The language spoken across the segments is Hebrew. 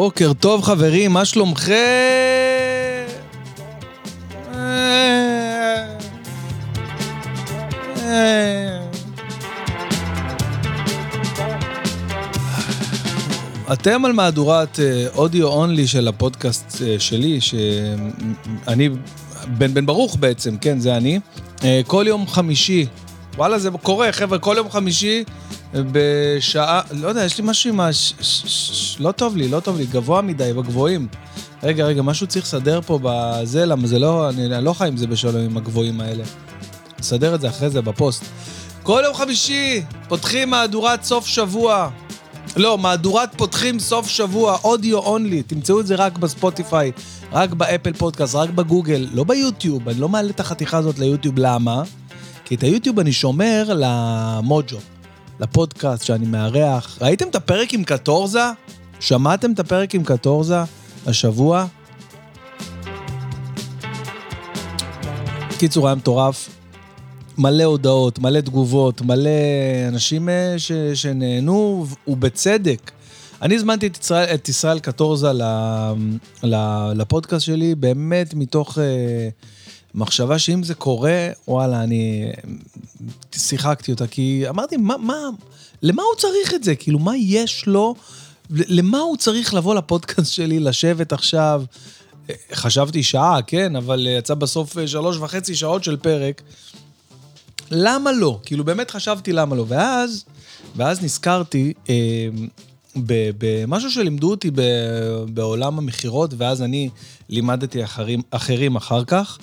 בוקר טוב חברים, מה שלומכם? אתם על מהדורת אודיו אונלי של הפודקאסט אה, שלי, שאני בן בן ברוך בעצם, כן, זה אני. אה, כל יום חמישי, וואלה, זה קורה, חבר'ה, כל יום חמישי בשעה, לא יודע, יש לי משהו עם ה... ש, ש, ש, לא טוב לי, לא טוב לי, גבוה מדי, בגבוהים. רגע, רגע, משהו צריך לסדר פה בזה, למה זה לא, אני, אני לא חי עם זה בשלום עם הגבוהים האלה. נסדר את זה אחרי זה בפוסט. כל יום חמישי פותחים מהדורת סוף שבוע. לא, מהדורת פותחים סוף שבוע, audio only, תמצאו את זה רק בספוטיפיי, רק באפל פודקאסט, רק בגוגל, לא ביוטיוב, אני לא מעלה את החתיכה הזאת ליוטיוב, למה? כי את היוטיוב אני שומר למוג'ו, לפודקאסט שאני מארח. ראיתם את הפרק עם קטורזה? שמעתם את הפרק עם קטורזה השבוע? קיצור, היה מטורף. מלא הודעות, מלא תגובות, מלא אנשים אה, ש, שנהנו, ובצדק. אני הזמנתי את ישראל, את ישראל קטורזה ל, ל, לפודקאסט שלי, באמת מתוך uh, מחשבה שאם זה קורה, וואלה, אני שיחקתי אותה, כי אמרתי, מה, מה, למה הוא צריך את זה? כאילו, מה יש לו? למה הוא צריך לבוא לפודקאסט שלי, לשבת עכשיו? חשבתי שעה, כן, אבל יצא בסוף שלוש וחצי שעות של פרק. למה לא? כאילו, באמת חשבתי למה לא. ואז, ואז נזכרתי אה, במשהו שלימדו אותי בעולם המכירות, ואז אני לימדתי אחרים, אחרים אחר כך.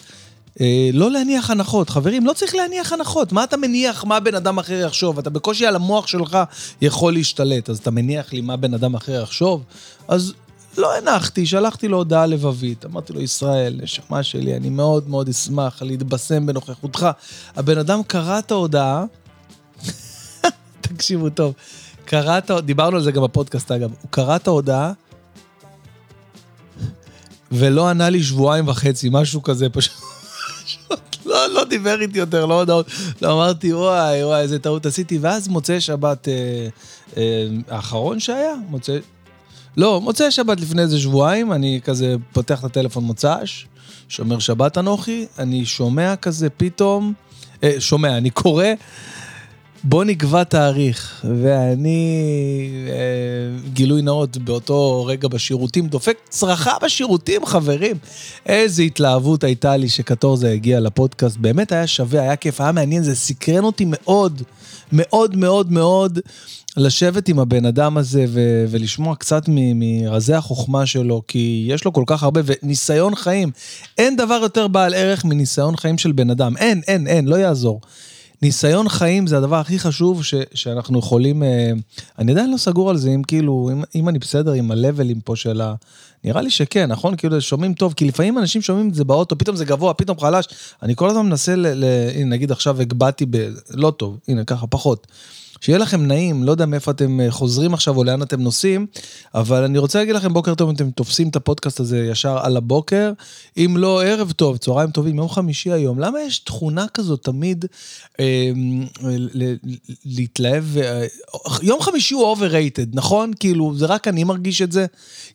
אה, לא להניח הנחות. חברים, לא צריך להניח הנחות. מה אתה מניח מה בן אדם אחר יחשוב? אתה בקושי על המוח שלך יכול להשתלט, אז אתה מניח לי מה בן אדם אחר יחשוב? אז לא הנחתי, שלחתי לו הודעה לבבית. אמרתי לו, ישראל, נשמה שלי, אני מאוד מאוד אשמח להתבשם בנוכחותך. הבן אדם קרא את ההודעה, תקשיבו טוב, קרא את ההודעה, דיברנו על זה גם בפודקאסט אגב, הוא קרא את ההודעה, ולא ענה לי שבועיים וחצי, משהו כזה פשוט. דיבר איתי יותר, לא הודעות. לא אמרתי, וואי, וואי, איזה טעות עשיתי. ואז מוצאי שבת אה, אה, האחרון שהיה, מוצאי... לא, מוצאי שבת לפני איזה שבועיים, אני כזה פותח את הטלפון מוצ"ש, שומר שבת אנוכי, אני שומע כזה פתאום, אה, שומע, אני קורא, בוא נקבע תאריך, ואני, אה, גילוי נאות, באותו רגע בשירותים, דופק צרחה בשירותים, חברים. איזה התלהבות הייתה לי שקטורזה הגיע לפודקאסט, באמת היה שווה, היה כיף, היה מעניין, זה סקרן אותי מאוד, מאוד מאוד מאוד. לשבת עם הבן אדם הזה ו- ולשמוע קצת מרזי החוכמה שלו, כי יש לו כל כך הרבה, וניסיון חיים. אין דבר יותר בעל ערך מניסיון חיים של בן אדם. אין, אין, אין, לא יעזור. ניסיון חיים זה הדבר הכי חשוב ש- שאנחנו יכולים... אה, אני עדיין לא סגור על זה, אם כאילו, אם, אם אני בסדר עם הלבלים פה של ה... נראה לי שכן, נכון? כאילו, שומעים טוב, כי לפעמים אנשים שומעים את זה באוטו, פתאום זה גבוה, פתאום חלש. אני כל הזמן מנסה ל... ל הנה, נגיד עכשיו הגבהתי ב... לא טוב, הנה, ככה, פחות. שיהיה לכם נעים, לא יודע מאיפה אתם אה, חוזרים עכשיו או לאן אתם נוסעים, אבל אני רוצה להגיד לכם בוקר טוב אם אתם תופסים את הפודקאסט הזה ישר על הבוקר, אם לא ערב טוב, צהריים טובים, יום חמישי היום. למה יש תכונה כזאת תמיד אה, להתלהב? אה, יום חמישי הוא overrated, נכון? כאילו, זה רק אני מרגיש את זה.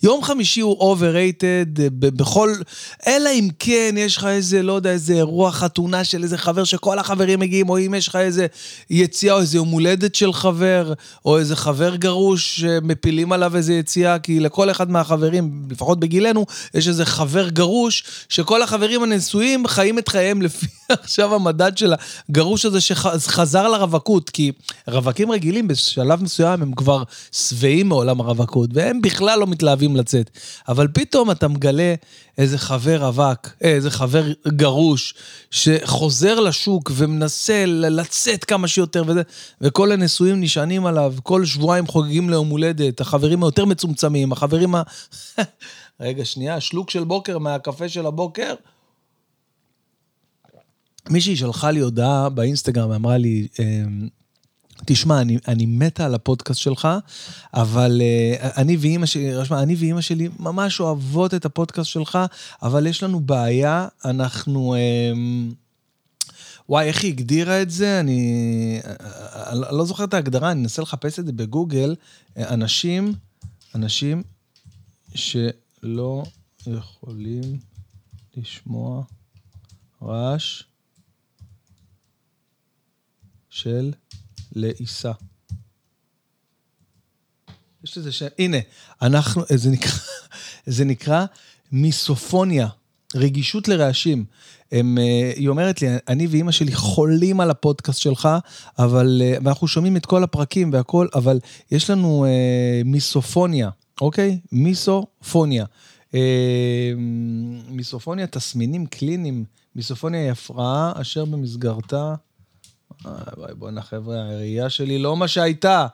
יום חמישי הוא overrated אה, בכל, אלא אם כן יש לך איזה, לא יודע, איזה אירוע חתונה של איזה חבר שכל החברים מגיעים, או אם יש לך איזה יציאה או איזה יום הולדת. ילד של חבר, או איזה חבר גרוש שמפילים עליו איזה יציאה, כי לכל אחד מהחברים, לפחות בגילנו, יש איזה חבר גרוש, שכל החברים הנשואים חיים את חייהם לפי עכשיו המדד של הגרוש הזה שחזר לרווקות, כי רווקים רגילים בשלב מסוים הם כבר שבעים מעולם הרווקות, והם בכלל לא מתלהבים לצאת. אבל פתאום אתה מגלה איזה חבר רווק, אה, איזה חבר גרוש, שחוזר לשוק ומנסה לצאת כמה שיותר וזה, וכל הנשואים נשענים עליו, כל שבועיים חוגגים ליום הולדת, החברים היותר מצומצמים, החברים ה... רגע, שנייה, שלוק של בוקר מהקפה של הבוקר. מישהי שלחה לי הודעה באינסטגרם, אמרה לי, אמ, תשמע, אני, אני מתה על הפודקאסט שלך, אבל uh, אני ואימא שלי, רשמה, אני ואימא שלי ממש אוהבות את הפודקאסט שלך, אבל יש לנו בעיה, אנחנו... Uh, וואי, איך היא הגדירה את זה? אני, אני לא זוכר את ההגדרה, אני אנסה לחפש את זה בגוגל. אנשים, אנשים, שלא יכולים לשמוע רעש של לעיסה. יש לזה שם, הנה, אנחנו, זה נקרא, זה נקרא מיסופוניה, רגישות לרעשים. הם, אה, היא אומרת לי, אני ואימא שלי חולים על הפודקאסט שלך, אבל, אה, ואנחנו שומעים את כל הפרקים והכל, אבל יש לנו אה, מיסופוניה, אוקיי? מיסופוניה. אה, מיסופוניה, תסמינים קליניים, מיסופוניה היא הפרעה אשר במסגרתה... וואי, בואנה חבר'ה, הראייה שלי לא מה שהייתה.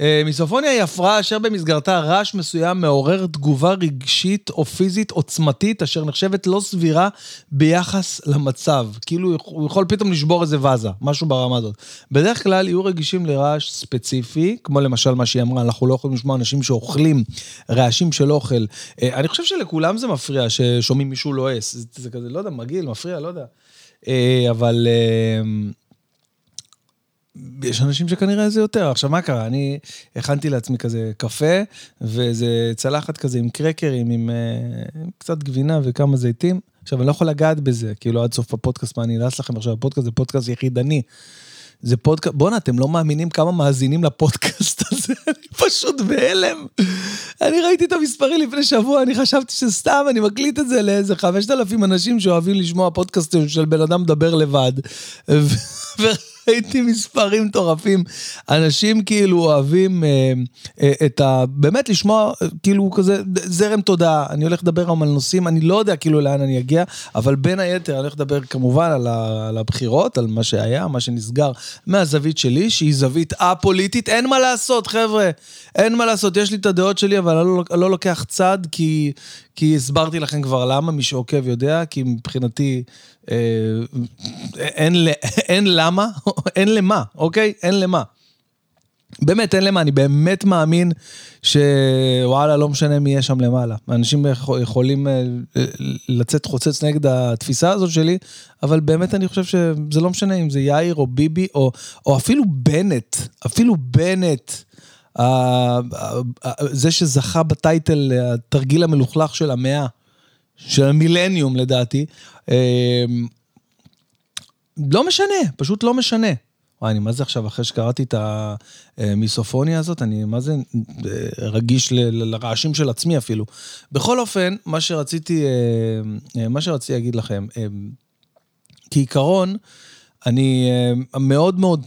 אה, מיסופוניה היא הפרעה אשר במסגרתה רעש מסוים מעורר תגובה רגשית או פיזית עוצמתית, אשר נחשבת לא סבירה ביחס למצב. כאילו הוא יכול פתאום לשבור איזה ואזה, משהו ברמה הזאת. בדרך כלל יהיו רגישים לרעש ספציפי, כמו למשל מה שהיא אמרה, אנחנו לא יכולים לשמוע אנשים שאוכלים רעשים של אוכל. אה, אני חושב שלכולם זה מפריע ששומעים מישהו לועס. זה, זה כזה, לא יודע, מגעיל, מפריע, לא יודע. אה, אבל... יש אנשים שכנראה זה יותר. עכשיו, מה קרה? אני הכנתי לעצמי כזה קפה, ואיזה צלחת כזה עם קרקרים, עם, uh, עם קצת גבינה וכמה זיתים. עכשיו, אני לא יכול לגעת בזה, כאילו עד סוף הפודקאסט, מה אני אלעס לכם עכשיו, הפודקאסט זה פודקאסט יחידני. זה פודקאסט, בואנה, אתם לא מאמינים כמה מאזינים לפודקאסט הזה, אני פשוט בהלם. אני ראיתי את המספרים לפני שבוע, אני חשבתי שסתם אני מקליט את זה לאיזה 5,000 אנשים שאוהבים לשמוע פודקאסטים של בן אדם מדבר לבד. ראיתי מספרים מטורפים. אנשים כאילו אוהבים אה, אה, את ה... באמת לשמוע כאילו כזה זרם תודעה. אני הולך לדבר היום על נושאים, אני לא יודע כאילו לאן אני אגיע, אבל בין היתר אני הולך לדבר כמובן על, ה, על הבחירות, על מה שהיה, מה שנסגר מהזווית שלי, שהיא זווית א-פוליטית. אין מה לעשות, חבר'ה. אין מה לעשות, יש לי את הדעות שלי, אבל אני לא, לא לוקח צד, כי, כי הסברתי לכם כבר למה, מי שעוקב יודע, כי מבחינתי אה, אין, אין למה, אין למה, אוקיי? אין למה. באמת, אין למה, אני באמת מאמין שוואלה, לא משנה מי יהיה שם למעלה. אנשים יכולים אה, לצאת חוצץ נגד התפיסה הזאת שלי, אבל באמת אני חושב שזה לא משנה אם זה יאיר או ביבי או, או אפילו בנט, אפילו בנט. זה שזכה בטייטל התרגיל המלוכלך של המאה, של המילניום לדעתי, אמ, לא משנה, פשוט לא משנה. וואי, אני מה זה עכשיו, אחרי שקראתי את המיסופוניה הזאת, אני מה זה אה, רגיש ל, לרעשים של עצמי אפילו. בכל אופן, מה שרציתי, אה, אה, מה שרציתי להגיד לכם, כעיקרון, אני מאוד מאוד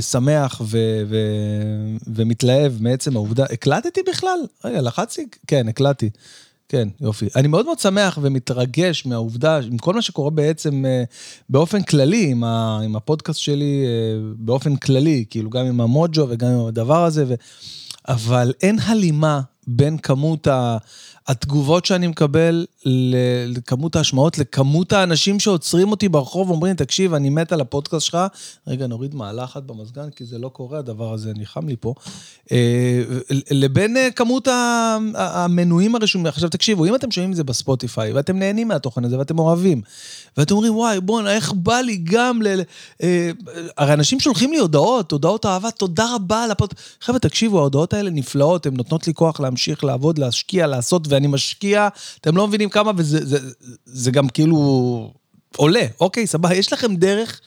שמח ו- ו- ומתלהב מעצם העובדה, הקלטתי בכלל? רגע, לחצתי? כן, הקלטתי. כן, יופי. אני מאוד מאוד שמח ומתרגש מהעובדה, עם כל מה שקורה בעצם אה, באופן כללי, עם, ה, עם הפודקאסט שלי אה, באופן כללי, כאילו גם עם המוג'ו וגם עם הדבר הזה, ו... אבל אין הלימה בין כמות ה... התגובות שאני מקבל לכמות ההשמעות, לכמות האנשים שעוצרים אותי ברחוב ואומרים, תקשיב, אני מת על הפודקאסט שלך. רגע, נוריד מעלה אחת במזגן, כי זה לא קורה, הדבר הזה, אני חם לי פה. אה, לבין אה, כמות המנויים הרשומים. עכשיו, תקשיבו, אם אתם שומעים את זה בספוטיפיי, ואתם נהנים מהתוכן הזה, ואתם אוהבים, ואתם אומרים, וואי, בואנה, איך בא לי גם ל... אה, הרי אנשים שולחים לי הודעות, הודעות אהבה, תודה רבה על הפודקאסט. חבר'ה, תקשיבו, ההודעות האלה נפלאות, הן נותנות לי כוח להמשיך לעבוד, להשקיע, לעשות, ואני משקיע, אתם לא מבינים כמה, וזה זה, זה גם כאילו עולה. אוקיי, סבבה, יש לכם דרך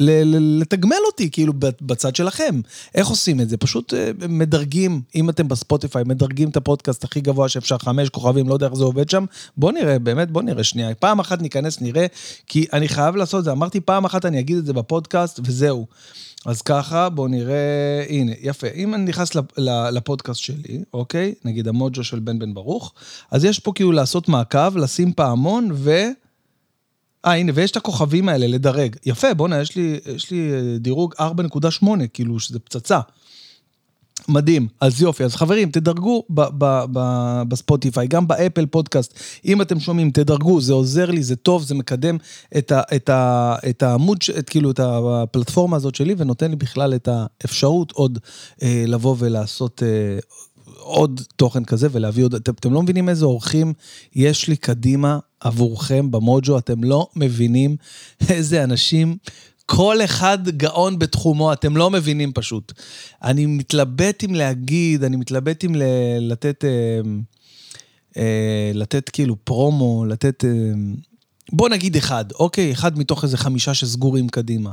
לתגמל אותי, כאילו, בצד שלכם. איך עושים את זה? פשוט אה, מדרגים, אם אתם בספוטיפיי, מדרגים את הפודקאסט הכי גבוה שאפשר, חמש כוכבים, לא יודע איך זה עובד שם. בוא נראה, באמת, בוא נראה שנייה. פעם אחת ניכנס, נראה, כי אני חייב לעשות את זה. אמרתי, פעם אחת אני אגיד את זה בפודקאסט, וזהו. אז ככה, בואו נראה, הנה, יפה. אם אני נכנס לפודקאסט שלי, אוקיי? נגיד המוג'ו של בן בן ברוך, אז יש פה כאילו לעשות מעקב, לשים פעמון ו... אה, הנה, ויש את הכוכבים האלה, לדרג. יפה, בואנה, יש יש לי אה, דירוג 4.8, כאילו, שזה פצצה. מדהים, אז יופי, אז חברים, תדרגו ב- ב- ב- בספוטיפיי, גם באפל פודקאסט, אם אתם שומעים, תדרגו, זה עוזר לי, זה טוב, זה מקדם את, ה- את, ה- את העמוד, את, כאילו, את הפלטפורמה הזאת שלי, ונותן לי בכלל את האפשרות עוד אה, לבוא ולעשות אה, עוד תוכן כזה ולהביא עוד, אתם, אתם לא מבינים איזה אורחים יש לי קדימה עבורכם במוג'ו, אתם לא מבינים איזה אנשים כל אחד גאון בתחומו, אתם לא מבינים פשוט. אני מתלבט אם להגיד, אני מתלבט אם לתת... אה, אה, לתת כאילו פרומו, לתת... אה, בוא נגיד אחד, אוקיי? אחד מתוך איזה חמישה שסגורים קדימה.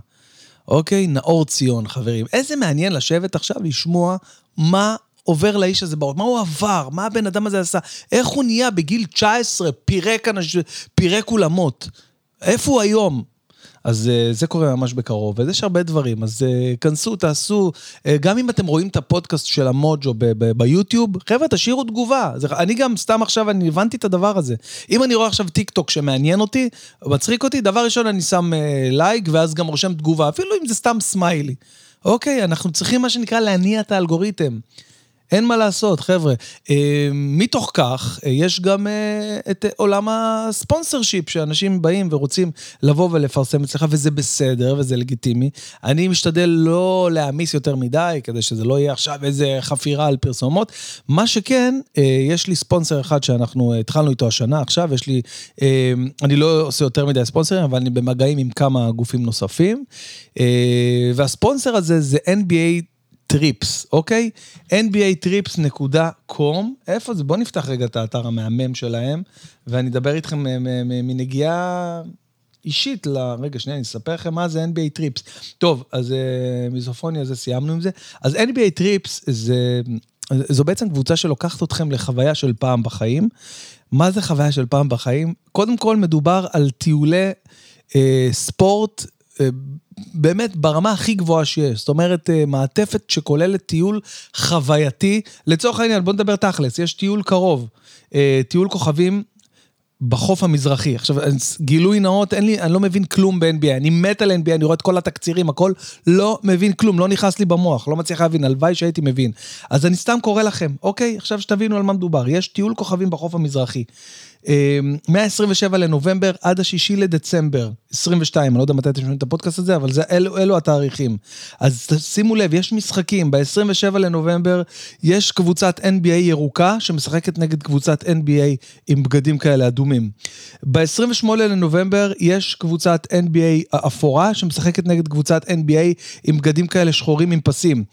אוקיי? נאור ציון, חברים. איזה מעניין לשבת עכשיו לשמוע מה עובר לאיש הזה בראש, מה הוא עבר, מה הבן אדם הזה עשה, איך הוא נהיה בגיל 19, פירק אנשים, פירק אולמות. איפה הוא היום? אז uh, זה קורה ממש בקרוב, ויש הרבה דברים, אז uh, כנסו, תעשו, אה, גם אם אתם רואים את הפודקאסט של המוג'ו ביוטיוב, חבר'ה, תשאירו תגובה. זה, אני גם סתם עכשיו, אני הבנתי את הדבר הזה. אם אני רואה עכשיו טיק טוק שמעניין אותי, מצחיק אותי, דבר ראשון אני שם לייק, ואז גם רושם תגובה, אפילו אם זה סתם סמיילי. אוקיי, אנחנו צריכים מה שנקרא להניע את האלגוריתם. אין מה לעשות, חבר'ה. אה, מתוך כך, אה, יש גם אה, את עולם ה sponsorship, שאנשים באים ורוצים לבוא ולפרסם אצלך, וזה בסדר וזה לגיטימי. אני משתדל לא להעמיס יותר מדי, כדי שזה לא יהיה עכשיו איזה חפירה על פרסומות. מה שכן, יש לי ספונסר אחד שאנחנו התחלנו איתו השנה, עכשיו יש לי, אני לא עושה יותר מדי ספונסרים, אבל אני במגעים עם כמה גופים נוספים. והספונסר הזה זה NBA טריפס, אוקיי? nbatrips.com, איפה זה? בואו נפתח רגע את האתר המהמם שלהם, ואני אדבר איתכם מנגיעה אישית ל... רגע, שנייה, אני אספר לכם מה זה NBA Trips. טוב, אז מיזופוניה זה, סיימנו עם זה. אז NBA Trips זה... זו בעצם קבוצה שלוקחת אתכם לחוויה של פעם בחיים. מה זה חוויה של פעם בחיים? קודם כל מדובר על טיולי אה, ספורט אה, באמת ברמה הכי גבוהה שיש. זאת אומרת, אה, מעטפת שכוללת טיול חווייתי. לצורך העניין, בוא נדבר תכלס, יש טיול קרוב, אה, טיול כוכבים בחוף המזרחי. עכשיו, גילוי נאות, אין לי, אני לא מבין כלום ב-NBA, אני מת על NBA, אני רואה את כל התקצירים, הכל, לא מבין כלום, לא נכנס לי במוח, לא מצליח להבין, הלוואי שהייתי מבין. אז אני סתם קורא לכם, אוקיי? עכשיו שתבינו על מה מדובר. יש טיול כוכבים בחוף המזרחי. מה-27 לנובמבר עד ה-6 לדצמבר 22, אני לא יודע מתי אתם שומעים את הפודקאסט הזה, אבל זה, אלו, אלו התאריכים. אז שימו לב, יש משחקים, ב-27 לנובמבר יש קבוצת NBA ירוקה שמשחקת נגד קבוצת NBA עם בגדים כאלה אדומים. ב-28 לנובמבר יש קבוצת NBA אפורה שמשחקת נגד קבוצת NBA עם בגדים כאלה שחורים עם פסים.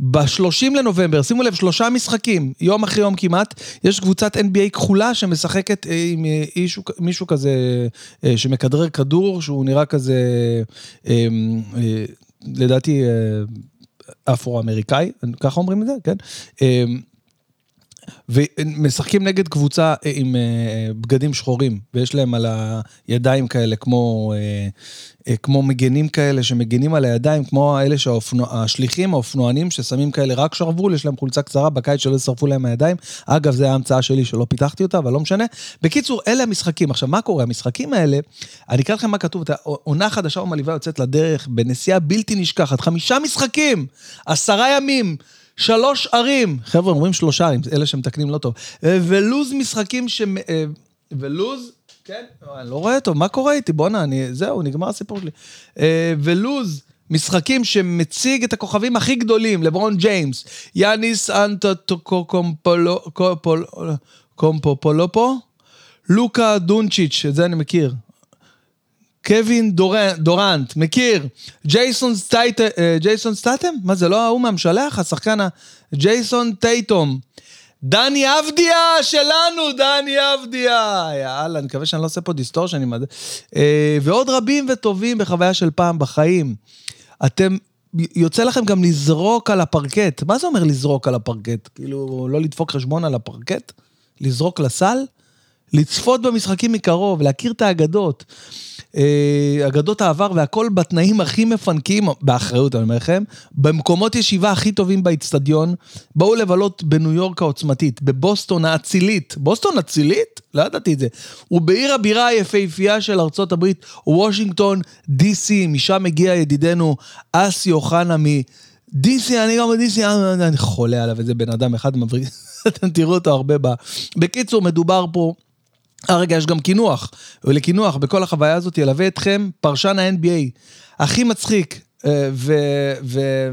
ב-30 לנובמבר, שימו לב, שלושה משחקים, יום אחרי יום כמעט, יש קבוצת NBA כחולה שמשחקת עם אישו, מישהו כזה אה, שמכדרר כדור, שהוא נראה כזה, אה, אה, לדעתי, אפרו-אמריקאי, ככה אומרים את זה, כן? ומשחקים נגד קבוצה עם בגדים שחורים, ויש להם על הידיים כאלה כמו אה, כמו מגנים כאלה שמגנים על הידיים, כמו אלה שהשליחים, האופנוענים ששמים כאלה רק שרוול, יש להם חולצה קצרה בקיץ שלא ישרפו להם הידיים. אגב, זו ההמצאה שלי שלא פיתחתי אותה, אבל לא משנה. בקיצור, אלה המשחקים. עכשיו, מה קורה? המשחקים האלה, אני אקרא לכם מה כתוב, עונה חדשה ומלאיבה יוצאת לדרך בנסיעה בלתי נשכחת, חמישה משחקים, עשרה ימים. שלוש ערים, חבר'ה אומרים שלושה ערים, אלה שמתקנים לא טוב, אה, ולוז משחקים ש... אה, ולוז כן, אני לא רואה טוב, מה קורה איתי? בואנה, אני... זהו, נגמר הסיפור שלי. אה, ולוז. משחקים שמציג את הכוכבים הכי גדולים, לברון ג'יימס, יאניס אנטו-קומפופולופו, לוקה דונצ'יץ', את זה אני מכיר. קווין דורנט, מכיר. ג'ייסון סטייטם, אה, ג'ייסון סטייטם? מה זה לא ההוא מהמשלח? השחקן ה... ג'ייסון טייטום. דני אבדיה שלנו, דני אבדיה. יאללה, אני מקווה שאני לא עושה פה distortion עם אה, ועוד רבים וטובים בחוויה של פעם בחיים. אתם, יוצא לכם גם לזרוק על הפרקט. מה זה אומר לזרוק על הפרקט? כאילו, לא לדפוק חשבון על הפרקט? לזרוק לסל? לצפות במשחקים מקרוב, להכיר את האגדות. אה, אגדות העבר והכל בתנאים הכי מפנקים, באחריות אני אומר לכם, במקומות ישיבה הכי טובים באיצטדיון. בואו לבלות בניו יורק העוצמתית, בבוסטון האצילית. בוסטון אצילית? לא ידעתי את זה. ובעיר הבירה היפהפייה של ארצות הברית, וושינגטון, די.סי, משם מגיע ידידנו אסי אוחנה מ... דיסי, אני גם בדיסי, אני חולה עליו, איזה בן אדם אחד מבריק, אתם תראו אותו הרבה ב... בקיצור, מדובר פה הרגע יש גם קינוח, ולקינוח בכל החוויה הזאת ילווה אתכם פרשן ה-NBA, הכי מצחיק אה, ו- ו-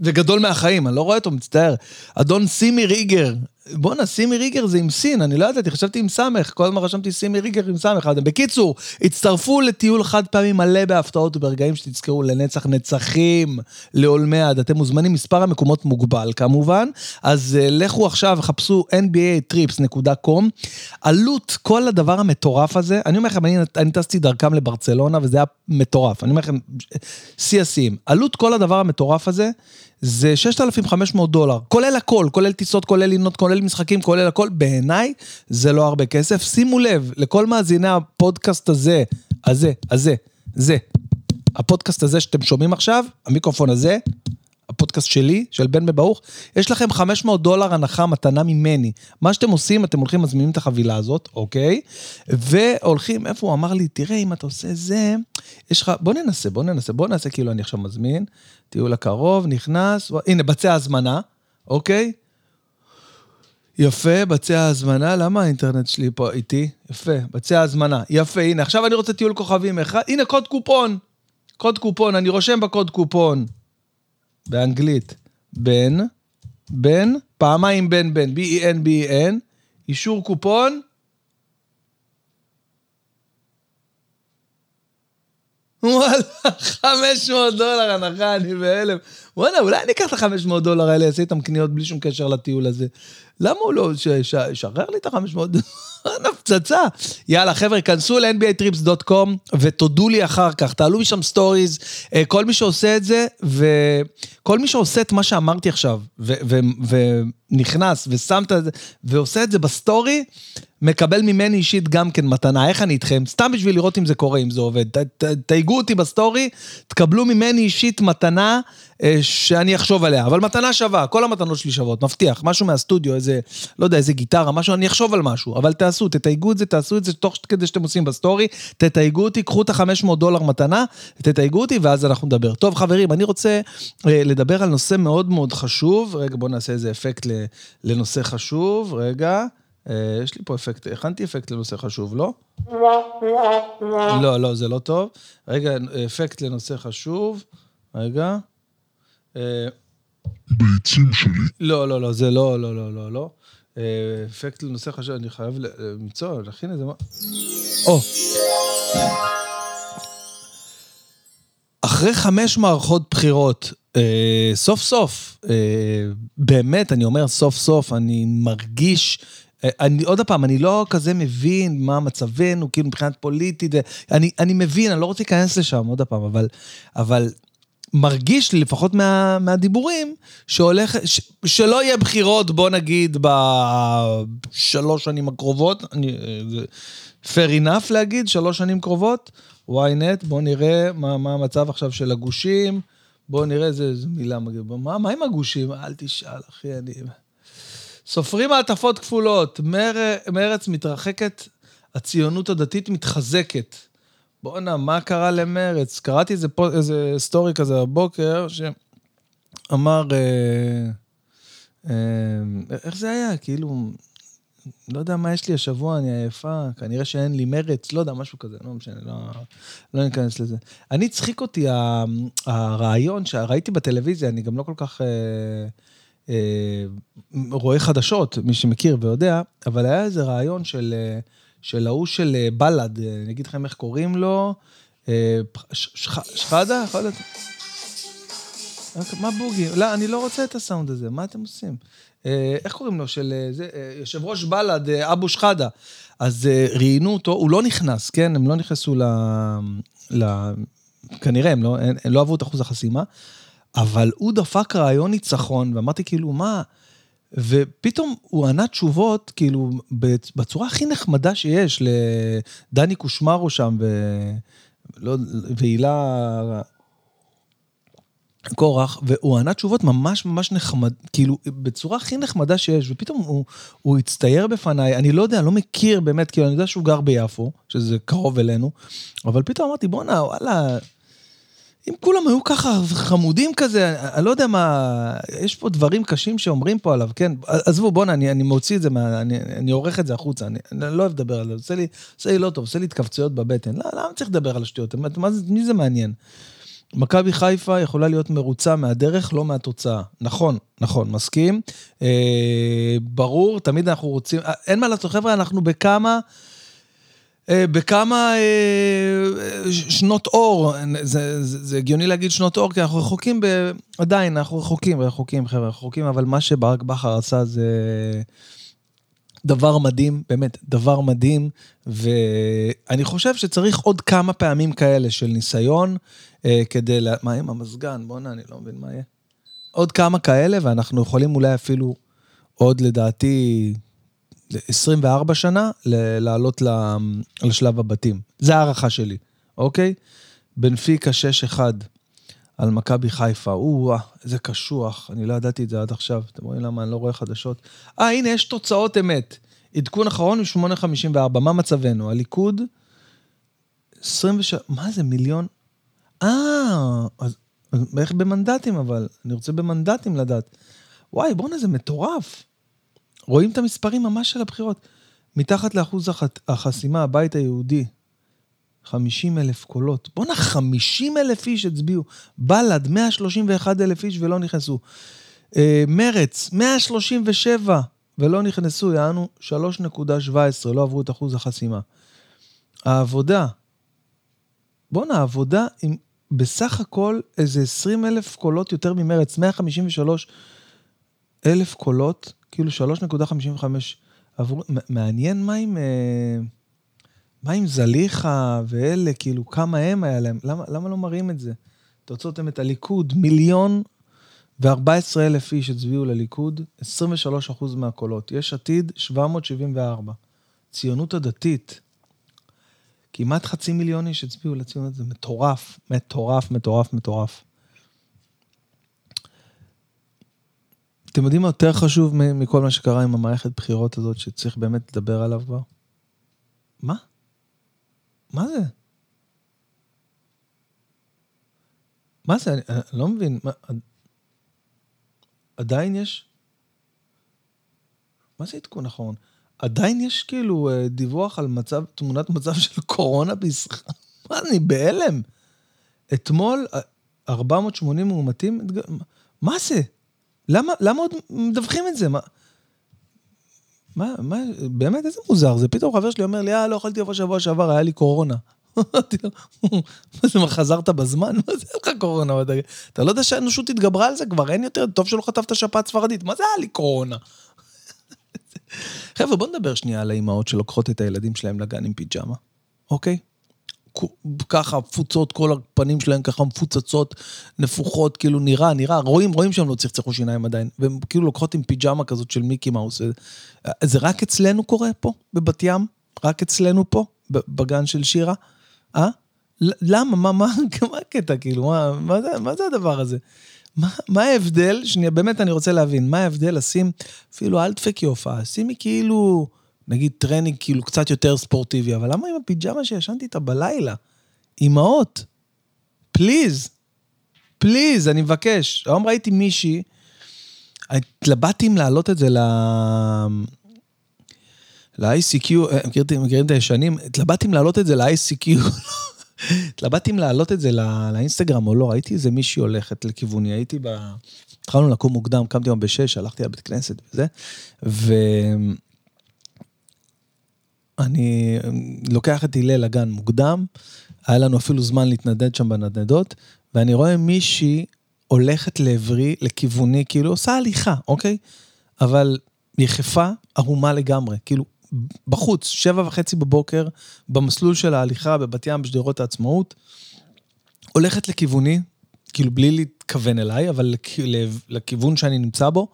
וגדול מהחיים, אני לא רואה אותו, מצטער. אדון סימי ריגר, בואנה, סימי ריגר זה עם סין, אני לא ידעתי, חשבתי עם סמך, כל הזמן רשמתי סימי ריגר עם סמך. בקיצור, הצטרפו לטיול חד פעמי מלא בהפתעות וברגעים שתזכרו לנצח נצחים, לעולמי עד. אתם מוזמנים, מספר המקומות מוגבל כמובן, אז uh, לכו עכשיו, חפשו nbatrips.com. עלות כל הדבר המטורף הזה, אני אומר לכם, אני, אני טסתי דרכם לברצלונה וזה היה מטורף, אני אומר לכם, שיא השיאים. עלות כל הדבר המטורף הזה, זה 6,500 דולר, כולל הכל, כולל טיסות, כולל לינות, כולל משחקים, כולל הכל, בעיניי זה לא הרבה כסף. שימו לב, לכל מאזיני הפודקאסט הזה, הזה, הזה, זה, הפודקאסט הזה שאתם שומעים עכשיו, המיקרופון הזה, הפודקאסט שלי, של בן בברוך, יש לכם 500 דולר הנחה מתנה ממני. מה שאתם עושים, אתם הולכים, מזמינים את החבילה הזאת, אוקיי? והולכים, איפה הוא אמר לי, תראה, אם אתה עושה זה, יש לך, בוא ננסה, בוא ננסה, בוא נעשה כאילו אני עכשיו מזמין, טיול הקרוב, נכנס, הנה, בצע הזמנה, אוקיי? יפה, בצע הזמנה, למה האינטרנט שלי פה איתי? יפה, בצע הזמנה, יפה, הנה, עכשיו אני רוצה טיול כוכבים אחד, הנה קוד קופון, קוד קופון, אני רושם בקוד קופון. באנגלית, בן, בן, פעמיים בן בן, B-E-N, B-E-N, אישור קופון. וואלה, 500 דולר הנחה, אני בהלם. וואלה, אולי אני אקח את ה-500 דולר האלה, אעשה איתם קניות בלי שום קשר לטיול הזה. למה הוא לא, שחרר לי את ה-500 דולר? פצצה. יאללה, חבר'ה, כנסו ל-nbatrips.com ותודו לי אחר כך, תעלו משם סטוריז, אה, כל מי שעושה את זה, וכל מי שעושה את מה שאמרתי עכשיו, ונכנס ושם את זה, ועושה את זה בסטורי, מקבל ממני אישית גם כן מתנה, איך אני איתכם? סתם בשביל לראות אם זה קורה, אם זה עובד. תייגו אותי בסטורי, תקבלו ממני אישית מתנה שאני אחשוב עליה, אבל מתנה שווה, כל המתנות שלי שוות, מבטיח. משהו מהסטודיו, איזה, לא יודע, איזה גיטרה, משהו, אני אחשוב על משהו, אבל תעשו, תתייגו את זה, תעשו את זה תוך כדי שאתם עושים בסטורי, תתייגו אותי, קחו את ה-500 דולר מתנה, תתייגו אותי, ואז אנחנו נדבר. טוב, חברים, אני רוצה אה, לדבר על נושא מאוד מאוד חשוב. רגע, בואו נעשה איזה אפקט לנושא חשוב, רגע. אה, יש לי פה אפקט, הכנתי אפקט לנושא חשוב, לא? לא, לא, זה לא טוב. רגע, אפקט לנושא חשוב. רגע. אה, ביצים שלי. לא, לא, לא, זה לא, לא, לא, לא, לא. אה, אפקט לנושא חשוב, אני חייב למצוא, להכין איזה מה... או. אחרי חמש מערכות בחירות, סוף סוף, באמת, אני אומר סוף סוף, אני מרגיש אני, עוד פעם, אני לא כזה מבין מה מצבנו, כאילו מבחינת פוליטית, אני, אני מבין, אני לא רוצה להיכנס לשם, עוד פעם, אבל, אבל מרגיש לי, לפחות מה, מהדיבורים, שהולך, ש, שלא יהיה בחירות, בוא נגיד, בשלוש שנים הקרובות, אני, fair enough להגיד, שלוש שנים קרובות, ynet, בוא נראה מה, מה המצב עכשיו של הגושים, בוא נראה איזה מילה מגיעה, מה, מה עם הגושים? אל תשאל, אחי, אני... סופרים מעטפות כפולות, מר... מרץ מתרחקת, הציונות הדתית מתחזקת. בואנה, מה קרה למרץ? קראתי איזה, פו... איזה סטורי כזה בבוקר, שאמר, אה, אה, איך זה היה? כאילו, לא יודע מה יש לי השבוע, אני עייפה, כנראה שאין לי מרץ, לא יודע, משהו כזה, לא משנה, לא, לא ניכנס לזה. אני, צחיק אותי הרעיון שראיתי בטלוויזיה, אני גם לא כל כך... אה, אה, רואה חדשות, מי שמכיר ויודע, אבל היה איזה רעיון של, אה, של ההוא של אה, בל"ד, אני אגיד לכם איך קוראים לו, שחאדה? מה בוגי? לא, אני לא רוצה את הסאונד הזה, מה אתם עושים? איך קוראים לו? של זה, יושב ראש בל"ד, אבו שחאדה. אז ראיינו אותו, הוא לא נכנס, כן? הם לא נכנסו ל... ל... כנראה, הם לא, הם לא עברו את אחוז החסימה. אבל הוא דפק רעיון ניצחון, ואמרתי כאילו, מה? ופתאום הוא ענה תשובות, כאילו, בצורה הכי נחמדה שיש, לדני קושמרו שם, ו... לא, והילה קורח, והוא ענה תשובות ממש ממש נחמד, כאילו, בצורה הכי נחמדה שיש, ופתאום הוא, הוא הצטייר בפניי, אני לא יודע, לא מכיר באמת, כאילו, אני יודע שהוא גר ביפו, שזה קרוב אלינו, אבל פתאום אמרתי, בואנה, וואלה, אם כולם היו ככה חמודים כזה, אני לא יודע מה, יש פה דברים קשים שאומרים פה עליו, כן? עזבו, בואנה, אני, אני מוציא את זה, מה, אני, אני עורך את זה החוצה, אני, אני לא אוהב לדבר על זה, עושה לי, עושה לי לא טוב, עושה לי התכווצויות בבטן. לא, למה צריך לדבר על השטויות? מה, מי זה מעניין? מכבי חיפה יכולה להיות מרוצה מהדרך, לא מהתוצאה. נכון, נכון, מסכים. אה, ברור, תמיד אנחנו רוצים, אה, אין מה לעשות, חבר'ה, אנחנו בכמה... אה, בכמה אה, שנות אור, זה, זה, זה הגיוני להגיד שנות אור, כי אנחנו רחוקים, ב... עדיין, אנחנו רחוקים, רחוקים, חבר'ה, רחוקים, אבל מה שברק בכר עשה זה דבר מדהים, באמת, דבר מדהים, ואני חושב שצריך עוד כמה פעמים כאלה של ניסיון, אה, כדי, לה... מה עם המזגן? בוא'נה, אני לא מבין מה יהיה. עוד כמה כאלה, ואנחנו יכולים אולי אפילו עוד, לדעתי, 24 שנה לעלות לשלב הבתים. זה הערכה שלי, אוקיי? בנפיקה 6-1 על מכבי חיפה, או איזה קשוח, אני לא ידעתי את זה עד עכשיו, אתם רואים למה אני לא רואה חדשות? אה, הנה, יש תוצאות אמת. עדכון אחרון הוא 8.54, מה מצבנו? הליכוד, 27, מה זה, מיליון? אה, אז איך במנדטים אבל? אני רוצה במנדטים לדעת. וואי, בואנה, זה מטורף. רואים את המספרים ממש של הבחירות. מתחת לאחוז החסימה, הבית היהודי, 50 אלף קולות. בואנה, 50 אלף איש הצביעו. בל"ד, 131 אלף איש ולא נכנסו. אה, מרץ, 137 ולא נכנסו, יענו 3.17, לא עברו את אחוז החסימה. העבודה, בואנה, העבודה עם בסך הכל איזה 20 אלף קולות יותר ממרץ, 153 אלף קולות, כאילו 3.55 עבור... מעניין מה עם... אה, מה עם זליכה ואלה, כאילו, כמה הם היה להם? למה, למה לא מראים את זה? תוצאות הם את הליכוד, מיליון ו-14 אלף איש הצביעו לליכוד, 23 אחוז מהקולות. יש עתיד, 774. ציונות הדתית, כמעט חצי מיליון איש הצביעו לציונות, זה מטורף, מטורף, מטורף, מטורף. אתם יודעים מה יותר חשוב מכל מה שקרה עם המערכת בחירות הזאת, שצריך באמת לדבר עליו כבר? מה? מה זה? מה זה? אני, אני לא מבין. מה, עדיין יש? מה זה עדכון אחרון? עדיין יש כאילו אה, דיווח על מצב, תמונת מצב של קורונה בישראל? מה, אני בהלם. אתמול 480 אה, מאומתים? מה זה? למה, למה עוד מדווחים את זה? מה, מה, מה, באמת, איזה מוזר זה. פתאום חבר שלי אומר לי, אה, לא יכולתי לבוא שבוע שעבר, היה לי קורונה. מה זה, מה, חזרת בזמן? מה זה לך קורונה? אתה לא יודע שהאנושות התגברה על זה כבר, אין יותר, טוב שלא חטפת שפעת ספרדית, מה זה היה לי קורונה? חבר'ה, בואו נדבר שנייה על האימהות שלוקחות את הילדים שלהם לגן עם פיג'מה, אוקיי? ככה פוצות, כל הפנים שלהם ככה מפוצצות, נפוחות, כאילו נראה, נראה, רואים, רואים שהם לא צחצחו שיניים עדיין, והם כאילו לוקחות עם פיג'מה כזאת של מיקי מאוס. זה רק אצלנו קורה פה, בבת ים? רק אצלנו פה, בגן של שירה? אה? למה? מה, מה, מה הקטע, כאילו, מה, מה, זה, מה זה הדבר הזה? מה, מה ההבדל, שנייה, באמת אני רוצה להבין, מה ההבדל לשים, אפילו אל תדפקי הופעה, שימי כאילו... נגיד טרנינג כאילו קצת יותר ספורטיבי, אבל למה עם הפיג'מה שישנתי איתה בלילה? אמהות, please, please, אני מבקש. היום ראיתי מישהי, התלבטתי אם להעלות את זה ל... ל-ICQ, אה, מכירים את הישנים? התלבטתי אם להעלות את זה ל-ICQ. התלבטתי אם להעלות את זה לאינסטגרם או לא, ראיתי איזה מישהי הולכת לכיווני, הייתי ב... התחלנו לקום מוקדם, קמתי היום בשש, הלכתי לבית כנסת וזה, ו... אני לוקח את הלל לגן מוקדם, היה לנו אפילו זמן להתנדד שם בנדנדות, ואני רואה מישהי הולכת לעברי, לכיווני, כאילו עושה הליכה, אוקיי? אבל יחפה ערומה לגמרי, כאילו בחוץ, שבע וחצי בבוקר, במסלול של ההליכה בבת ים בשדרות העצמאות, הולכת לכיווני, כאילו בלי להתכוון אליי, אבל לכיוון שאני נמצא בו,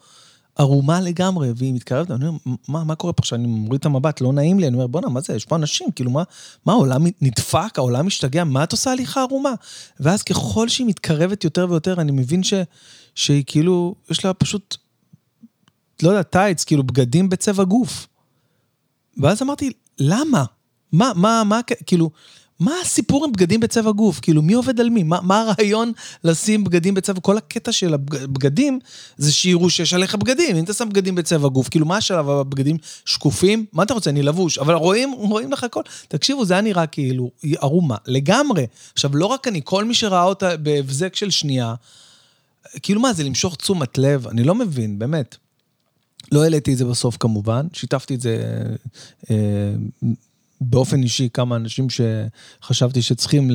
ערומה לגמרי, והיא מתקרבת, אני אומר, מה, מה קורה פה עכשיו? אני מוריד את המבט, לא נעים לי, אני אומר, בואנה, מה זה, יש פה אנשים, כאילו, מה, מה, העולם נדפק, העולם משתגע, מה את עושה הליכה ערומה? ואז ככל שהיא מתקרבת יותר ויותר, אני מבין ש, שהיא כאילו, יש לה פשוט, לא יודע, טייץ, כאילו, בגדים בצבע גוף. ואז אמרתי, למה? מה, מה, מה, כאילו, מה הסיפור עם בגדים בצבע גוף? כאילו, מי עובד על מי? מה, מה הרעיון לשים בגדים בצבע? כל הקטע של הבגדים זה שיראו שיש עליך בגדים. אם אתה שם בגדים בצבע גוף, כאילו, מה השלב? הבגדים שקופים? מה אתה רוצה? אני לבוש. אבל רואים, רואים לך הכל. תקשיבו, זה היה נראה כאילו ערומה, לגמרי. עכשיו, לא רק אני, כל מי שראה אותה בהבזק של שנייה, כאילו מה, זה למשוך תשומת לב? אני לא מבין, באמת. לא העליתי את זה בסוף כמובן, שיתפתי את זה אה, באופן אישי כמה אנשים שחשבתי שצריכים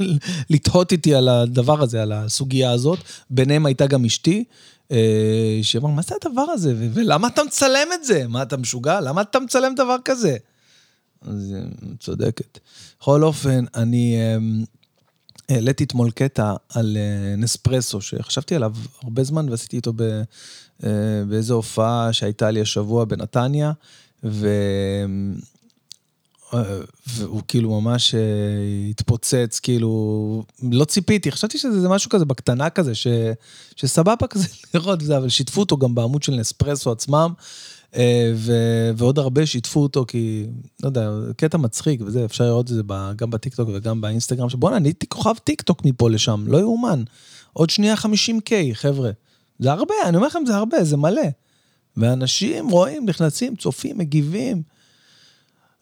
לתהות איתי על הדבר הזה, על הסוגיה הזאת. ביניהם הייתה גם אשתי, אה, שאמר, מה זה הדבר הזה? ולמה אתה מצלם את זה? מה, אתה משוגע? למה אתה מצלם דבר כזה? אז אה, צודקת. בכל אופן, אני אה, העליתי אתמול קטע על נספרסו, שחשבתי עליו הרבה זמן ועשיתי איתו באיזו הופעה שהייתה לי השבוע בנתניה. ו... והוא כאילו ממש אה, התפוצץ, כאילו, לא ציפיתי, חשבתי שזה משהו כזה בקטנה כזה, ש, שסבבה כזה לראות את זה, אבל שיתפו אותו גם בעמוד של נספרסו עצמם, אה, ו, ועוד הרבה שיתפו אותו, כי, לא יודע, קטע מצחיק וזה, אפשר לראות את זה גם בטיקטוק וגם באינסטגרם, שבואנה, אני הייתי כוכב טיקטוק מפה לשם, לא יאומן. עוד שנייה 50K, חבר'ה. זה הרבה, אני אומר לכם, זה הרבה, זה מלא. ואנשים רואים, נכנסים, צופים, מגיבים.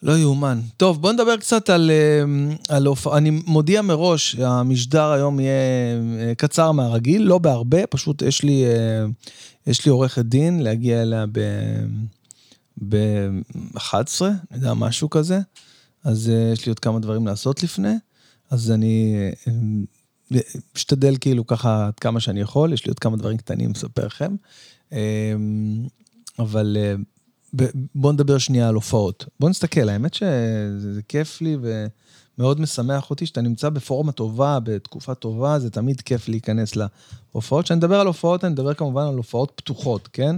לא יאומן. טוב, בואו נדבר קצת על, אה, על הופעה. אני מודיע מראש, המשדר היום יהיה אה, קצר מהרגיל, לא בהרבה, פשוט יש לי, אה, יש לי עורכת דין להגיע אליה ב-11, אני יודע, משהו כזה. אז יש לי עוד כמה דברים לעשות לפני, אז אני אשתדל כאילו ככה עד כמה שאני יכול, יש לי עוד כמה דברים קטנים לספר לכם. אבל אה, בואו נדבר שנייה על הופעות. בואו נסתכל, האמת שזה כיף לי ומאוד משמח אותי שאתה נמצא בפורמה טובה, בתקופה טובה, זה תמיד כיף להיכנס להופעות. כשאני מדבר על הופעות, אני מדבר כמובן על הופעות פתוחות, כן?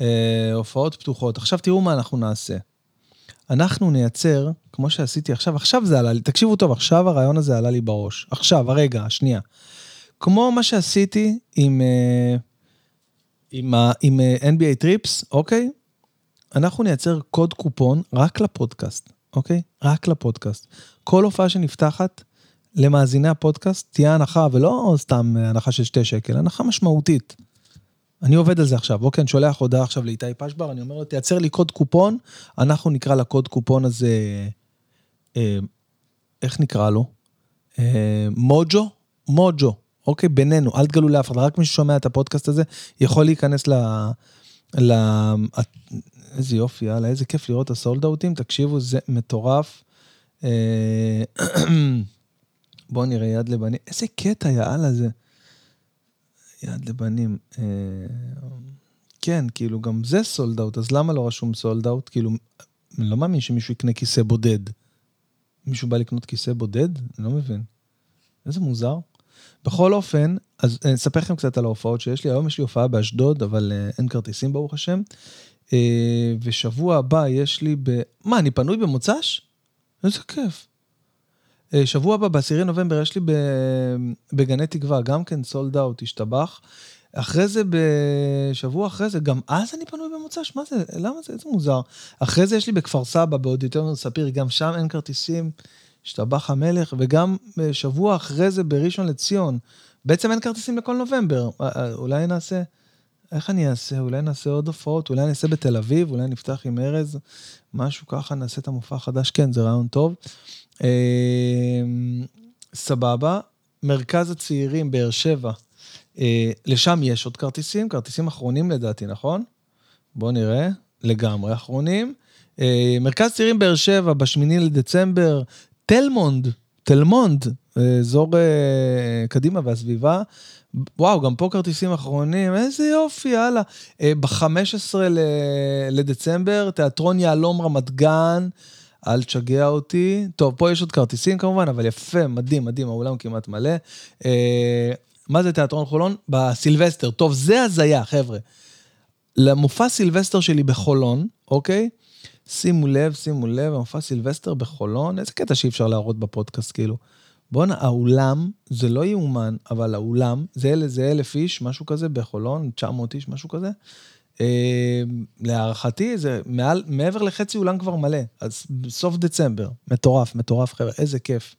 אה, הופעות פתוחות. עכשיו תראו מה אנחנו נעשה. אנחנו נייצר, כמו שעשיתי עכשיו, עכשיו זה עלה לי, תקשיבו טוב, עכשיו הרעיון הזה עלה לי בראש. עכשיו, הרגע, השנייה. כמו מה שעשיתי עם... אה, עם, ה, עם אה, NBA טריפס, אוקיי? אנחנו נייצר קוד קופון רק לפודקאסט, אוקיי? רק לפודקאסט. כל הופעה שנפתחת למאזיני הפודקאסט תהיה הנחה, ולא סתם הנחה של שתי שקל, הנחה משמעותית. אני עובד על זה עכשיו, אוקיי, אני שולח הודעה עכשיו לאיתי פשבר, אני אומר לו, תייצר לי קוד קופון, אנחנו נקרא לקוד קופון הזה, אה, איך נקרא לו? אה, מוג'ו? מוג'ו. אוקיי? בינינו, אל תגלו לאף אחד, רק מי ששומע את הפודקאסט הזה יכול להיכנס ל... ל... איזה יופי, יאללה, איזה כיף לראות את הסולד אאוטים, תקשיבו, זה מטורף. אה, בואו נראה יד לבנים, איזה קטע, יאללה, זה. יד לבנים. אה, כן, כאילו, גם זה סולד אאוט, אז למה לא רשום סולד אאוט? כאילו, אני לא מאמין שמישהו יקנה כיסא בודד. מישהו בא לקנות כיסא בודד? אני לא מבין. איזה מוזר. בכל אופן, אז אני אספר לכם קצת על ההופעות שיש לי. היום יש לי הופעה באשדוד, אבל אה, אין כרטיסים ברוך השם. אה, ושבוע הבא יש לי ב... מה, אני פנוי במוצ"ש? איזה כיף. אה, שבוע הבא, ב-10 נובמבר, יש לי בגני תקווה, גם כן סולד אאוט, השתבח. אחרי זה, בשבוע אחרי זה, גם אז אני פנוי במוצ"ש? מה זה? למה זה? איזה מוזר. אחרי זה יש לי בכפר סבא, באודיטוריון ספיר, גם שם אין כרטיסים. השתבח המלך, וגם שבוע אחרי זה בראשון לציון. בעצם אין כרטיסים לכל נובמבר. אה, אה, אולי נעשה, איך אני אעשה? אולי נעשה עוד הופעות, אולי נעשה בתל אביב, אולי נפתח עם ארז, משהו ככה, נעשה את המופע החדש. כן, זה רעיון טוב. אה, סבבה. מרכז הצעירים, באר שבע, לשם יש עוד כרטיסים, כרטיסים אחרונים לדעתי, נכון? בואו נראה, לגמרי אחרונים. מרכז צעירים באר שבע, בשמיני לדצמבר, תלמונד, תלמונד, אזור אה, קדימה והסביבה. וואו, גם פה כרטיסים אחרונים, איזה יופי, יאללה. אה, ב-15 לדצמבר, תיאטרון יהלום רמת גן, אל תשגע אותי. טוב, פה יש עוד כרטיסים כמובן, אבל יפה, מדהים, מדהים, האולם כמעט מלא. אה, מה זה תיאטרון חולון? בסילבסטר. טוב, זה הזיה, חבר'ה. למופע סילבסטר שלי בחולון, אוקיי? שימו לב, שימו לב, המופע סילבסטר בחולון, איזה קטע שאי אפשר להראות בפודקאסט, כאילו. בואנה, האולם, זה לא יאומן, אבל האולם, זה, זה אלף איש, משהו כזה, בחולון, 900 איש, משהו כזה. אה, להערכתי, זה מעל, מעבר לחצי אולם כבר מלא. אז בסוף דצמבר, מטורף, מטורף, חבר'ה, איזה כיף.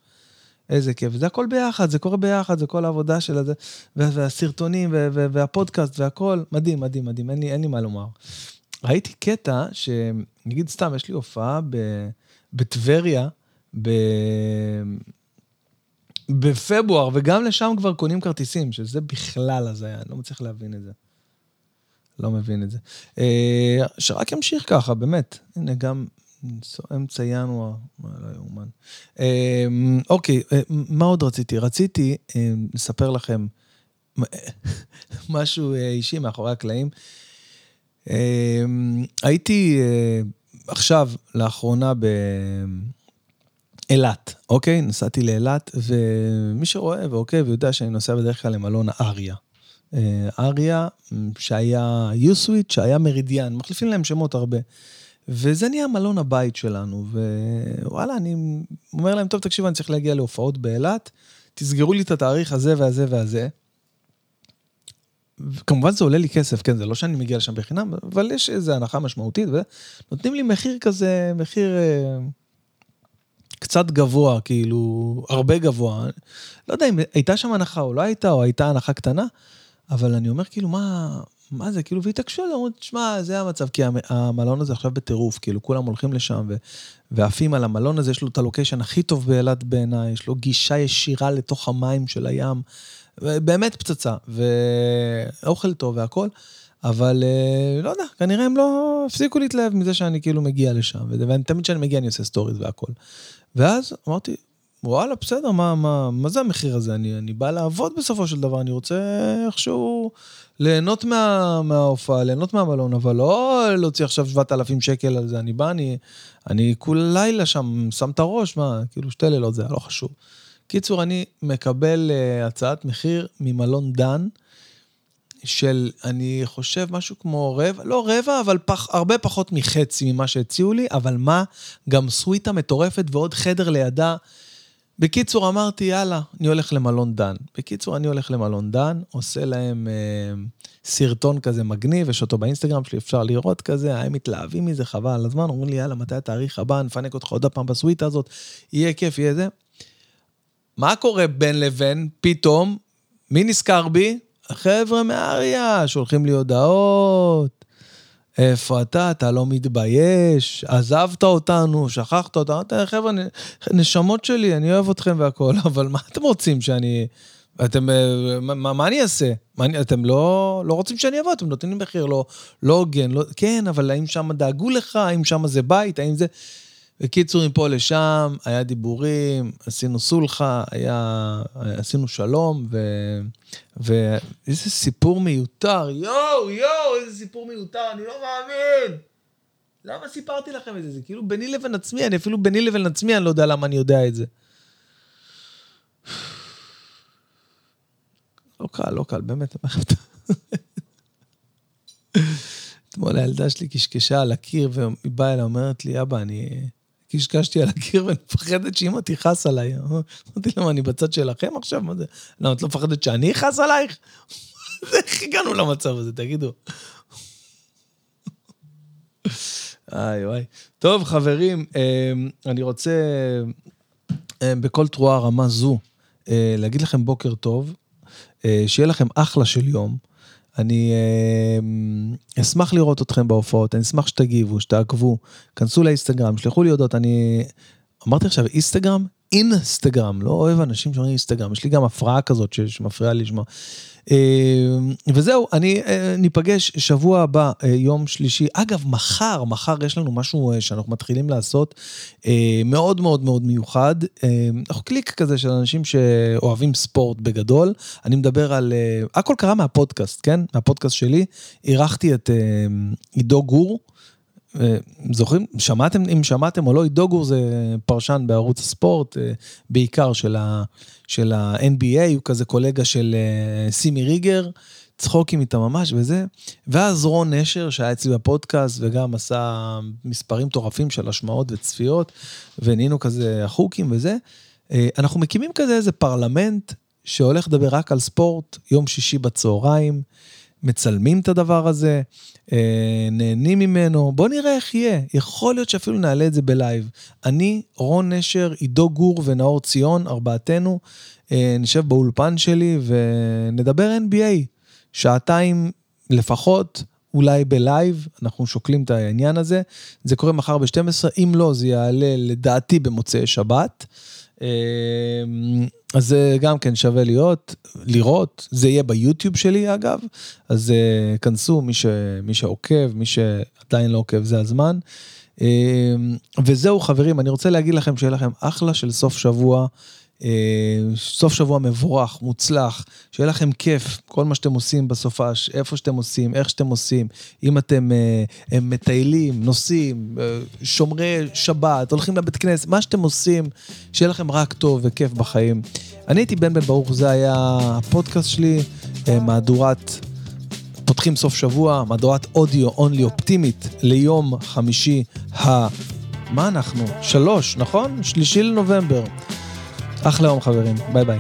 איזה כיף. זה הכל ביחד, זה קורה ביחד, זה כל העבודה של הזה, והסרטונים, והפודקאסט, והכל, מדהים, מדהים, מדהים, אין לי, אין לי מה לומר. ראיתי קטע, שנגיד סתם, יש לי הופעה בטבריה, ב... בפברואר, וגם לשם כבר קונים כרטיסים, שזה בכלל הזיה, אני לא מצליח להבין את זה. לא מבין את זה. אה, שרק ימשיך ככה, באמת. הנה, גם אמצע ינואר, מה לא יאומן. אה, אוקיי, אה, מה עוד רציתי? רציתי לספר לכם משהו אישי מאחורי הקלעים. הייתי עכשיו, לאחרונה, באילת, אוקיי? נסעתי לאילת, ומי שרואה ועוקב יודע שאני נוסע בדרך כלל למלון אריה. אריה, שהיה יוסוויט, שהיה מרידיאן, מחליפים להם שמות הרבה. וזה נהיה מלון הבית שלנו, ווואלה, אני אומר להם, טוב, תקשיבו, אני צריך להגיע להופעות באילת, תסגרו לי את התאריך הזה והזה והזה. כמובן זה עולה לי כסף, כן, זה לא שאני מגיע לשם בחינם, אבל יש איזו הנחה משמעותית, ונותנים לי מחיר כזה, מחיר אה, קצת גבוה, כאילו, הרבה גבוה. לא יודע אם הייתה שם הנחה או לא הייתה, או הייתה הנחה קטנה, אבל אני אומר, כאילו, מה, מה זה, כאילו, והתעקשו, אמרו, תשמע, זה המצב, כי המלון הזה עכשיו בטירוף, כאילו, כולם הולכים לשם ועפים על המלון הזה, יש לו את הלוקיישן הכי טוב באילת בעיניי, יש לו גישה ישירה לתוך המים של הים, באמת פצצה, ואוכל טוב והכול, אבל אה, לא יודע, כנראה הם לא הפסיקו להתלהב מזה שאני כאילו מגיע לשם, ואני תמיד כשאני מגיע אני עושה סטוריז והכול. ואז אמרתי, וואלה, בסדר, מה, מה, מה זה המחיר הזה? אני, אני בא לעבוד בסופו של דבר, אני רוצה איכשהו ליהנות מה, מההופעה, ליהנות מהמלון, אבל לא להוציא עכשיו 7,000 שקל על זה. אני בא, אני, אני כול לילה שם, שם את הראש, מה, כאילו שתי לילות זה לא חשוב. קיצור, אני מקבל uh, הצעת מחיר ממלון דן, של, אני חושב, משהו כמו רבע, לא רבע, אבל פח, הרבה פחות מחצי ממה שהציעו לי, אבל מה, גם סוויטה מטורפת ועוד חדר לידה. בקיצור, אמרתי, יאללה, אני הולך למלון דן. בקיצור, אני הולך למלון דן, עושה להם אה, סרטון כזה מגניב, יש אותו באינסטגרם שלי, אפשר לראות כזה, הם מתלהבים מזה, חבל על הזמן, אומרים לי, יאללה, מתי התאריך הבא, נפנק אותך עוד פעם בסוויטה הזאת, יהיה כיף, יהיה זה. מה קורה בין לבין, פתאום, מי נזכר בי? החבר'ה מאריה, שולחים לי הודעות, איפה אתה? אתה לא מתבייש? עזבת אותנו, שכחת אותנו? חבר'ה, נשמות שלי, אני אוהב אתכם והכול, אבל מה אתם רוצים שאני... אתם, אה, מה, מה אני אעשה? מה, אתם לא, לא רוצים שאני אבוא, אתם נותנים לי מחיר לא, לא הוגן, לא, כן, אבל האם שם דאגו לך? האם שם זה בית? האם זה... בקיצור, מפה לשם, היה דיבורים, עשינו סולחה, היה, עשינו שלום, ו... ואיזה סיפור מיותר, יואו, יואו, איזה סיפור מיותר, אני לא מאמין. למה סיפרתי לכם את זה? זה כאילו ביני לבין עצמי, אני אפילו ביני לבין עצמי, אני לא יודע למה אני יודע את זה. לא קל, לא קל, באמת. אתמול הילדה שלי קשקשה על הקיר, והיא באה אליי, אומרת לי, אבא, אני... קשקשתי על הקיר ואני מפחדת שאמא תכעס עליי. אמרתי למה, אני בצד שלכם עכשיו? מה זה? למה, את לא מפחדת שאני אכעס עלייך? איך הגענו למצב הזה, תגידו? איי וואי. טוב, חברים, אמ, אני רוצה אמ, בכל תרועה רמה זו אה, להגיד לכם בוקר טוב, אה, שיהיה לכם אחלה של יום. אני אה, אשמח לראות אתכם בהופעות, אני אשמח שתגיבו, שתעקבו, כנסו לאינסטגרם, שלחו לי הודעות, אני... אמרתי עכשיו אינסטגרם? אינסטגרם, לא אוהב אנשים שאומרים אינסטגרם, יש לי גם הפרעה כזאת שמפריעה לי לשמוע. אה, וזהו, אני, אה, ניפגש שבוע הבא, אה, יום שלישי. אגב, מחר, מחר יש לנו משהו שאנחנו מתחילים לעשות, מאוד מאוד מאוד מיוחד. אנחנו קליק כזה של אנשים שאוהבים ספורט בגדול. אני מדבר על, הכל קרה מהפודקאסט, כן? מהפודקאסט שלי. אירחתי את עידו גור. זוכרים, שמעתם, אם שמעתם או לא, עידו גור זה פרשן בערוץ הספורט, בעיקר של ה... של ה-NBA, הוא כזה קולגה של אה, סימי ריגר, צחוקים איתה ממש וזה. ואז רון נשר, שהיה אצלי בפודקאסט וגם עשה מספרים מטורפים של השמעות וצפיות, ונהיינו כזה צחוקים וזה. אה, אנחנו מקימים כזה איזה פרלמנט שהולך לדבר רק על ספורט, יום שישי בצהריים. מצלמים את הדבר הזה, אה, נהנים ממנו, בוא נראה איך יהיה. יכול להיות שאפילו נעלה את זה בלייב. אני, רון נשר, עידו גור ונאור ציון, ארבעתנו, אה, נשב באולפן שלי ונדבר NBA. שעתיים לפחות, אולי בלייב, אנחנו שוקלים את העניין הזה. זה קורה מחר ב-12, אם לא, זה יעלה לדעתי במוצאי שבת. אה, אז זה גם כן שווה להיות, לראות, זה יהיה ביוטיוב שלי אגב, אז uh, כנסו, מי, ש, מי שעוקב, מי שעדיין לא עוקב, זה הזמן. Uh, וזהו חברים, אני רוצה להגיד לכם שיהיה לכם אחלה של סוף שבוע. אה, סוף שבוע מבורך, מוצלח, שיהיה לכם כיף, כל מה שאתם עושים בסופש, איפה שאתם עושים, איך שאתם עושים, אם אתם uh, מטיילים, נוסעים, uh, שומרי שבת, הולכים לבית כנסת, מה שאתם עושים, שיהיה לכם רק טוב וכיף בחיים. אני הייתי בן בן ברוך, זה היה הפודקאסט שלי, uh, מהדורת... פותחים סוף שבוע, מהדורת אודיו אונלי אופטימית ליום חמישי ה... מה אנחנו? שלוש, נכון? שלישי לנובמבר. אחלה יום חברים, ביי ביי.